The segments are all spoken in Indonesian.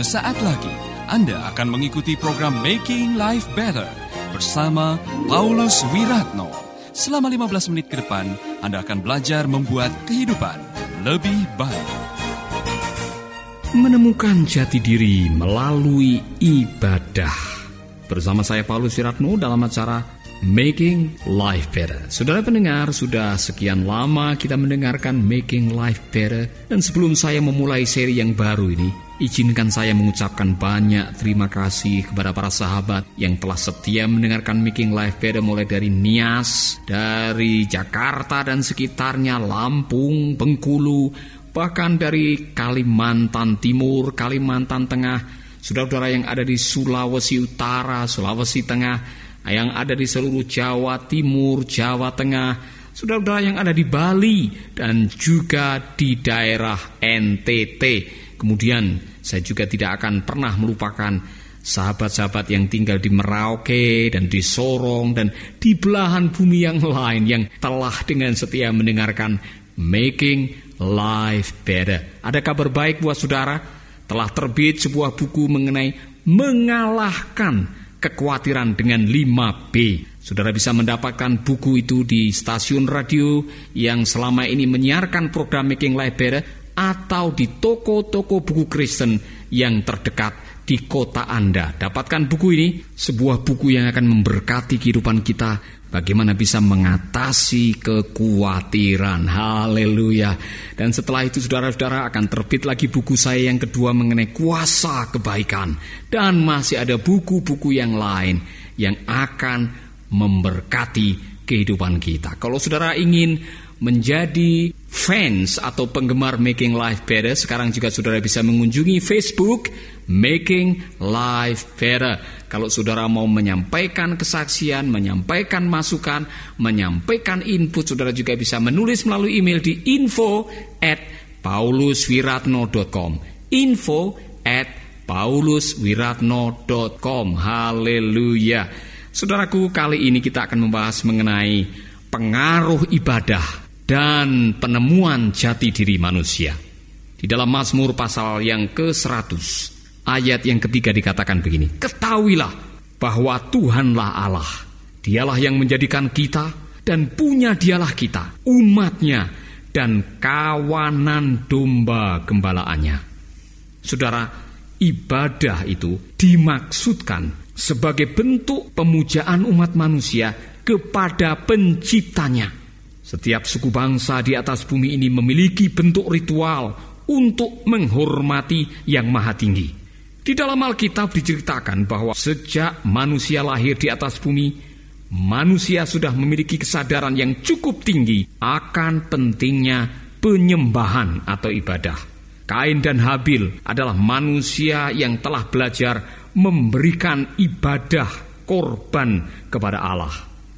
Sesaat lagi Anda akan mengikuti program Making Life Better bersama Paulus Wiratno. Selama 15 menit ke depan, Anda akan belajar membuat kehidupan lebih baik. Menemukan jati diri melalui ibadah. Bersama saya Paulus Wiratno dalam acara Making Life Better. Saudara pendengar, sudah sekian lama kita mendengarkan Making Life Better dan sebelum saya memulai seri yang baru ini, izinkan saya mengucapkan banyak terima kasih kepada para sahabat yang telah setia mendengarkan Making Life Better mulai dari Nias, dari Jakarta dan sekitarnya, Lampung, Bengkulu, bahkan dari Kalimantan Timur, Kalimantan Tengah, saudara-saudara yang ada di Sulawesi Utara, Sulawesi Tengah, yang ada di seluruh Jawa Timur, Jawa Tengah, saudara-saudara yang ada di Bali dan juga di daerah NTT. Kemudian saya juga tidak akan pernah melupakan sahabat-sahabat yang tinggal di Merauke dan di Sorong dan di belahan bumi yang lain yang telah dengan setia mendengarkan Making Life Better. Ada kabar baik buat saudara? Telah terbit sebuah buku mengenai mengalahkan kekhawatiran dengan 5B. Saudara bisa mendapatkan buku itu di stasiun radio yang selama ini menyiarkan program Making Life Better atau di toko-toko buku Kristen yang terdekat di kota Anda. Dapatkan buku ini, sebuah buku yang akan memberkati kehidupan kita Bagaimana bisa mengatasi kekhawatiran. Haleluya. Dan setelah itu saudara-saudara akan terbit lagi buku saya yang kedua mengenai kuasa kebaikan. Dan masih ada buku-buku yang lain yang akan memberkati kehidupan kita. Kalau saudara ingin menjadi fans atau penggemar Making Life Better, sekarang juga saudara bisa mengunjungi Facebook Making Life Better. Kalau saudara mau menyampaikan kesaksian, menyampaikan masukan, menyampaikan input, saudara juga bisa menulis melalui email di info at pauluswiratno.com info at pauluswiratno.com Haleluya. Saudaraku, kali ini kita akan membahas mengenai pengaruh ibadah dan penemuan jati diri manusia. Di dalam Mazmur pasal yang ke-100, ayat yang ketiga dikatakan begini, Ketahuilah bahwa Tuhanlah Allah, dialah yang menjadikan kita dan punya dialah kita, umatnya dan kawanan domba gembalaannya. Saudara, ibadah itu dimaksudkan sebagai bentuk pemujaan umat manusia kepada penciptanya setiap suku bangsa di atas bumi ini memiliki bentuk ritual untuk menghormati yang maha tinggi. Di dalam Alkitab diceritakan bahwa sejak manusia lahir di atas bumi, manusia sudah memiliki kesadaran yang cukup tinggi akan pentingnya penyembahan atau ibadah. Kain dan Habil adalah manusia yang telah belajar memberikan ibadah korban kepada Allah.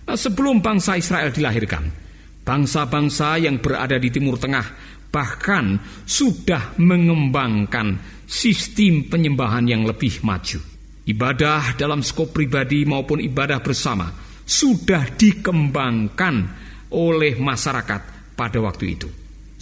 Nah, sebelum bangsa Israel dilahirkan, Bangsa-bangsa yang berada di Timur Tengah bahkan sudah mengembangkan sistem penyembahan yang lebih maju. Ibadah dalam skop pribadi maupun ibadah bersama sudah dikembangkan oleh masyarakat pada waktu itu.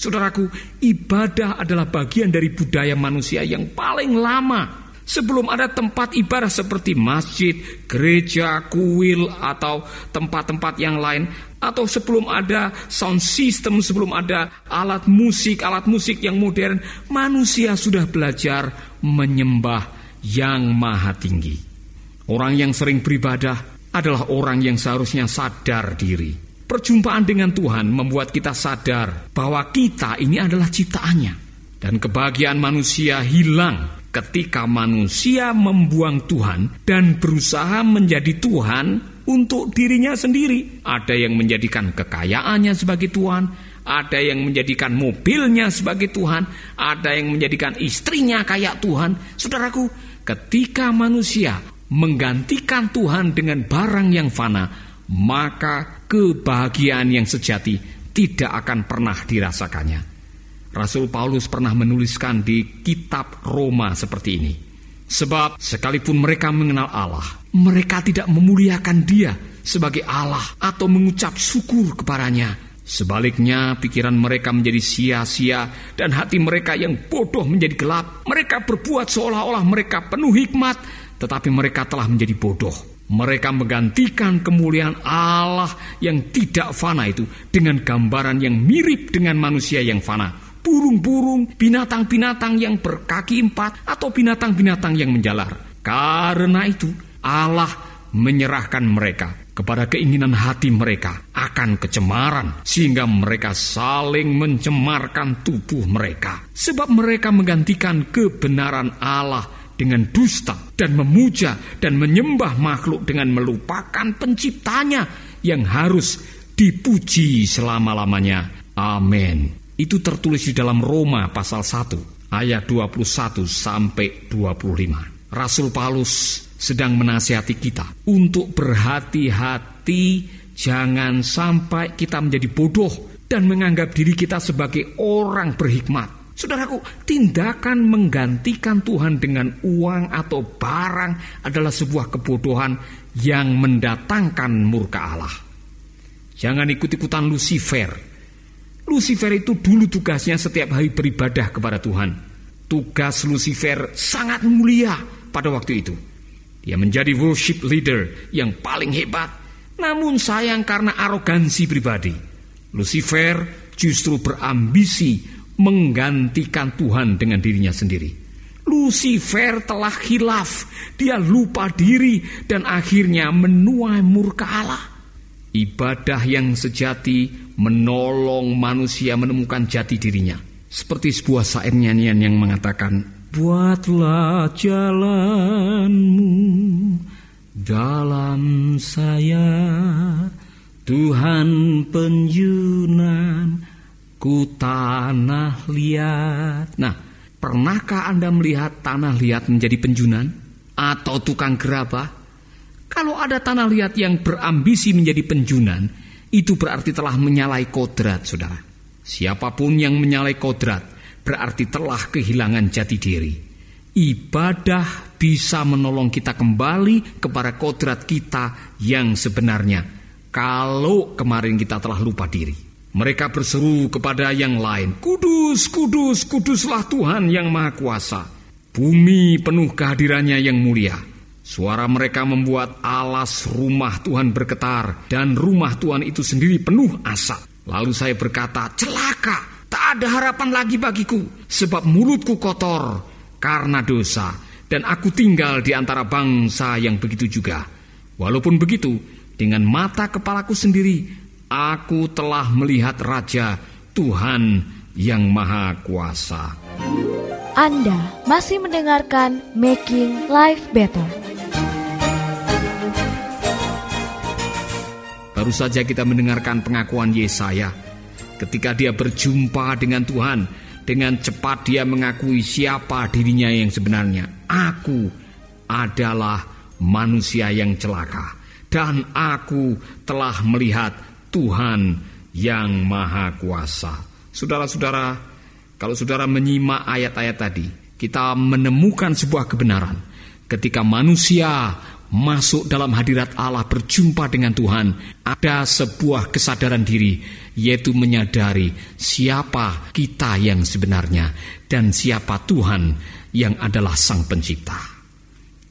Saudaraku, ibadah adalah bagian dari budaya manusia yang paling lama Sebelum ada tempat ibadah seperti masjid, gereja, kuil, atau tempat-tempat yang lain, atau sebelum ada sound system, sebelum ada alat musik, alat musik yang modern, manusia sudah belajar menyembah yang maha tinggi. Orang yang sering beribadah adalah orang yang seharusnya sadar diri. Perjumpaan dengan Tuhan membuat kita sadar bahwa kita ini adalah ciptaannya. Dan kebahagiaan manusia hilang ketika manusia membuang Tuhan dan berusaha menjadi Tuhan untuk dirinya sendiri. Ada yang menjadikan kekayaannya sebagai Tuhan, ada yang menjadikan mobilnya sebagai Tuhan, ada yang menjadikan istrinya kayak Tuhan. Saudaraku, ketika manusia menggantikan Tuhan dengan barang yang fana, maka kebahagiaan yang sejati tidak akan pernah dirasakannya. Rasul Paulus pernah menuliskan di kitab Roma seperti ini. Sebab sekalipun mereka mengenal Allah, mereka tidak memuliakan dia sebagai Allah atau mengucap syukur kepadanya Sebaliknya, pikiran mereka menjadi sia-sia, dan hati mereka yang bodoh menjadi gelap. Mereka berbuat seolah-olah mereka penuh hikmat, tetapi mereka telah menjadi bodoh. Mereka menggantikan kemuliaan Allah yang tidak fana itu dengan gambaran yang mirip dengan manusia yang fana. Burung-burung, binatang-binatang yang berkaki empat, atau binatang-binatang yang menjalar. Karena itu, Allah menyerahkan mereka kepada keinginan hati mereka akan kecemaran sehingga mereka saling mencemarkan tubuh mereka sebab mereka menggantikan kebenaran Allah dengan dusta dan memuja dan menyembah makhluk dengan melupakan penciptanya yang harus dipuji selama-lamanya. Amin. Itu tertulis di dalam Roma pasal 1 ayat 21 sampai 25. Rasul Paulus sedang menasihati kita untuk berhati-hati jangan sampai kita menjadi bodoh dan menganggap diri kita sebagai orang berhikmat. Saudaraku, tindakan menggantikan Tuhan dengan uang atau barang adalah sebuah kebodohan yang mendatangkan murka Allah. Jangan ikut-ikutan Lucifer. Lucifer itu dulu tugasnya setiap hari beribadah kepada Tuhan. Tugas Lucifer sangat mulia pada waktu itu. Dia menjadi worship leader yang paling hebat. Namun sayang karena arogansi pribadi. Lucifer justru berambisi menggantikan Tuhan dengan dirinya sendiri. Lucifer telah hilaf, dia lupa diri dan akhirnya menuai murka Allah. Ibadah yang sejati menolong manusia menemukan jati dirinya. Seperti sebuah syair nyanyian yang mengatakan, Buatlah jalanmu dalam saya Tuhan penjunan ku tanah liat Nah, pernahkah Anda melihat tanah liat menjadi penjunan? Atau tukang gerabah? Kalau ada tanah liat yang berambisi menjadi penjunan Itu berarti telah menyalai kodrat, saudara Siapa pun yang menyalai kodrat berarti telah kehilangan jati diri. Ibadah bisa menolong kita kembali kepada kodrat kita yang sebenarnya. Kalau kemarin kita telah lupa diri. Mereka berseru kepada yang lain, Kudus, kudus, kuduslah Tuhan yang Maha Kuasa. Bumi penuh kehadirannya yang mulia. Suara mereka membuat alas rumah Tuhan bergetar dan rumah Tuhan itu sendiri penuh asap. Lalu saya berkata, celaka, Tak ada harapan lagi bagiku, sebab mulutku kotor karena dosa, dan aku tinggal di antara bangsa yang begitu juga. Walaupun begitu, dengan mata kepalaku sendiri, aku telah melihat Raja Tuhan yang Maha Kuasa. Anda masih mendengarkan Making Life Better. Baru saja kita mendengarkan pengakuan Yesaya Ketika dia berjumpa dengan Tuhan, dengan cepat dia mengakui siapa dirinya yang sebenarnya. Aku adalah manusia yang celaka, dan aku telah melihat Tuhan yang Maha Kuasa. Saudara-saudara, kalau saudara menyimak ayat-ayat tadi, kita menemukan sebuah kebenaran. Ketika manusia masuk dalam hadirat Allah berjumpa dengan Tuhan, ada sebuah kesadaran diri, yaitu menyadari siapa kita yang sebenarnya dan siapa Tuhan yang adalah Sang Pencipta.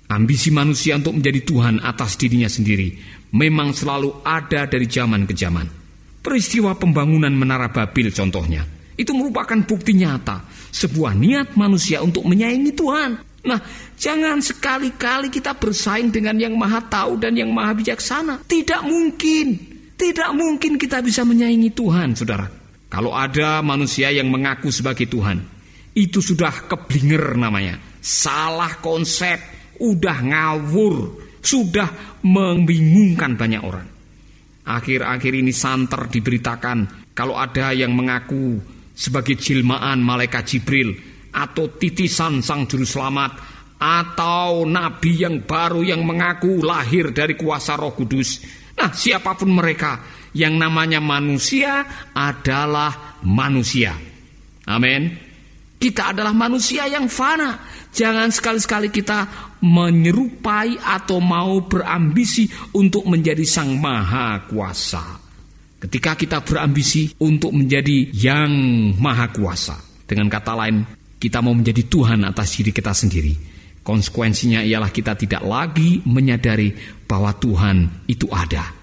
Ambisi manusia untuk menjadi Tuhan atas dirinya sendiri memang selalu ada dari zaman ke zaman. Peristiwa pembangunan Menara Babil contohnya, itu merupakan bukti nyata sebuah niat manusia untuk menyayangi Tuhan Nah, jangan sekali-kali kita bersaing dengan yang maha tahu dan yang maha bijaksana. Tidak mungkin. Tidak mungkin kita bisa menyaingi Tuhan, saudara. Kalau ada manusia yang mengaku sebagai Tuhan, itu sudah keblinger namanya. Salah konsep, udah ngawur, sudah membingungkan banyak orang. Akhir-akhir ini santer diberitakan kalau ada yang mengaku sebagai jilmaan malaikat Jibril atau titisan sang juru selamat atau nabi yang baru yang mengaku lahir dari kuasa Roh Kudus. Nah, siapa pun mereka yang namanya manusia adalah manusia. Amin. Kita adalah manusia yang fana. Jangan sekali-sekali kita menyerupai atau mau berambisi untuk menjadi sang maha kuasa. Ketika kita berambisi untuk menjadi yang maha kuasa. Dengan kata lain, kita mau menjadi Tuhan atas diri kita sendiri. Konsekuensinya ialah kita tidak lagi menyadari bahwa Tuhan itu ada.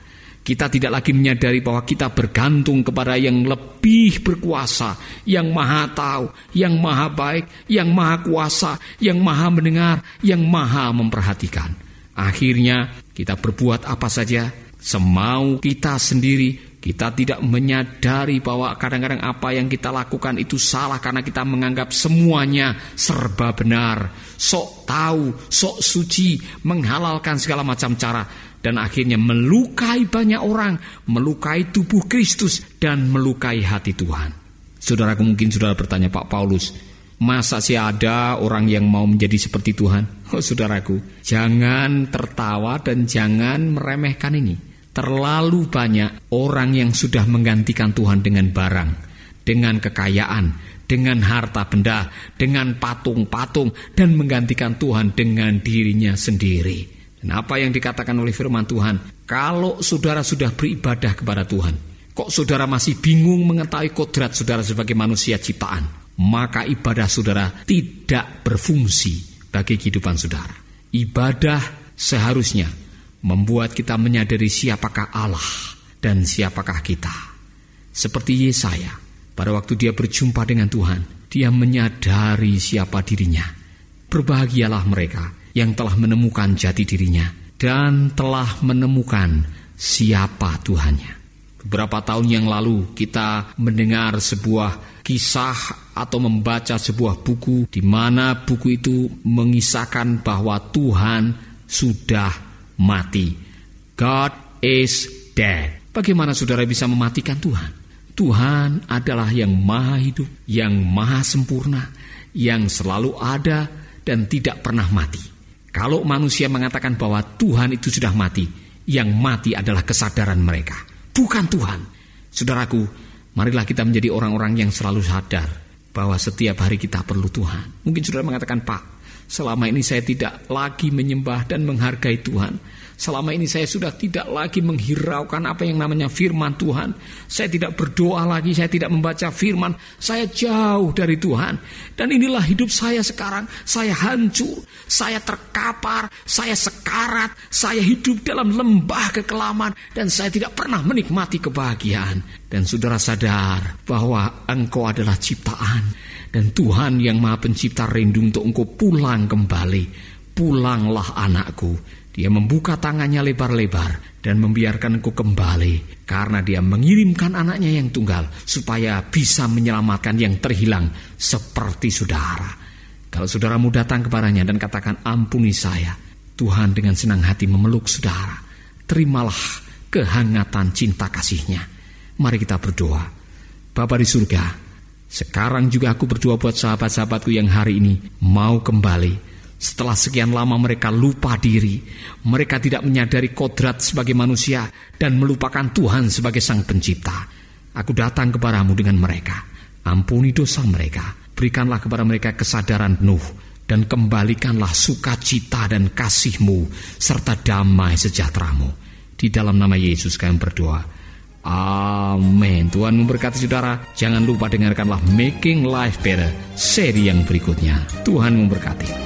Kita tidak lagi menyadari bahwa kita bergantung kepada yang lebih berkuasa, yang maha tahu, yang maha baik, yang maha kuasa, yang maha mendengar, yang maha memperhatikan. Akhirnya kita berbuat apa saja semau kita sendiri. Kita tidak menyadari bahwa kadang-kadang apa yang kita lakukan itu salah karena kita menganggap semuanya serba benar, sok tahu, sok suci, menghalalkan segala macam cara dan akhirnya melukai banyak orang, melukai tubuh Kristus dan melukai hati Tuhan. Saudaraku mungkin saudara bertanya Pak Paulus, masa sih ada orang yang mau menjadi seperti Tuhan? Oh saudaraku, jangan tertawa dan jangan meremehkan ini. Terlalu banyak orang yang sudah menggantikan Tuhan dengan barang, dengan kekayaan, dengan harta benda, dengan patung-patung, dan menggantikan Tuhan dengan dirinya sendiri. Dan apa yang dikatakan oleh firman Tuhan, kalau saudara sudah beribadah kepada Tuhan, kok saudara masih bingung mengetahui kodrat saudara sebagai manusia ciptaan, maka ibadah saudara tidak berfungsi bagi kehidupan saudara. Ibadah seharusnya membuat kita menyadari siapakah Allah dan siapakah kita. Seperti Yesaya, pada waktu dia berjumpa dengan Tuhan, dia menyadari siapa dirinya. Berbahagialah mereka yang telah menemukan jati dirinya dan telah menemukan siapa Tuhannya. Beberapa tahun yang lalu kita mendengar sebuah kisah atau membaca sebuah buku di mana buku itu mengisahkan bahwa Tuhan sudah mati. God is dead. Bagaimana saudara bisa mematikan Tuhan? Tuhan adalah yang maha hidup, yang maha sempurna, yang selalu ada dan tidak pernah mati. Kalau manusia mengatakan bahwa Tuhan itu sudah mati, yang mati adalah kesadaran mereka, bukan Tuhan. Saudaraku, marilah kita menjadi orang-orang yang selalu sadar bahwa setiap hari kita perlu Tuhan. Mungkin saudara mengatakan, "Pak, selama ini saya tidak lagi menyembah dan menghargai Tuhan. Selama ini saya sudah tidak lagi menghiraukan apa yang namanya firman Tuhan. Saya tidak berdoa lagi, saya tidak membaca firman. Saya jauh dari Tuhan. Dan inilah hidup saya sekarang. Saya hancur, saya terkapar, saya sekarat, saya hidup dalam lembah kekelaman. Dan saya tidak pernah menikmati kebahagiaan. Dan saudara sadar bahwa engkau adalah ciptaan. Dan Tuhan yang maha pencipta rindu untuk engkau pulang kembali. Pulanglah anakku dia membuka tangannya lebar-lebar dan membiarkan engkau kembali karena dia mengirimkan anaknya yang tunggal supaya bisa menyelamatkan yang terhilang seperti saudara. Kalau saudaramu datang kepadanya dan katakan ampuni saya, Tuhan dengan senang hati memeluk saudara. Terimalah kehangatan cinta kasihnya. Mari kita berdoa. Bapa di surga, sekarang juga aku berdoa buat sahabat-sahabatku yang hari ini mau kembali setelah sekian lama mereka lupa diri, mereka tidak menyadari kodrat sebagai manusia dan melupakan Tuhan sebagai Sang Pencipta. Aku datang kepadamu dengan mereka. Ampuni dosa mereka. Berikanlah kepada mereka kesadaran penuh dan kembalikanlah sukacita dan kasihmu serta damai sejahteramu. Di dalam nama Yesus kami berdoa. Amin. Tuhan memberkati saudara. Jangan lupa dengarkanlah Making Life Better seri yang berikutnya. Tuhan memberkati.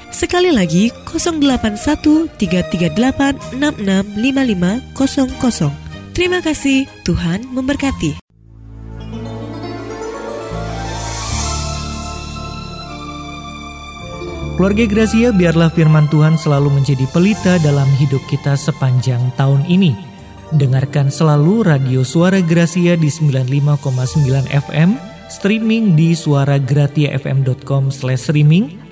Sekali lagi 081 338 665500. Terima kasih, Tuhan memberkati. Keluarga Gracia, biarlah firman Tuhan selalu menjadi pelita dalam hidup kita sepanjang tahun ini. Dengarkan selalu radio Suara Gracia di 95,9 FM, streaming di suaragratiafm.com/streaming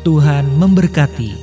Tuhan memberkati.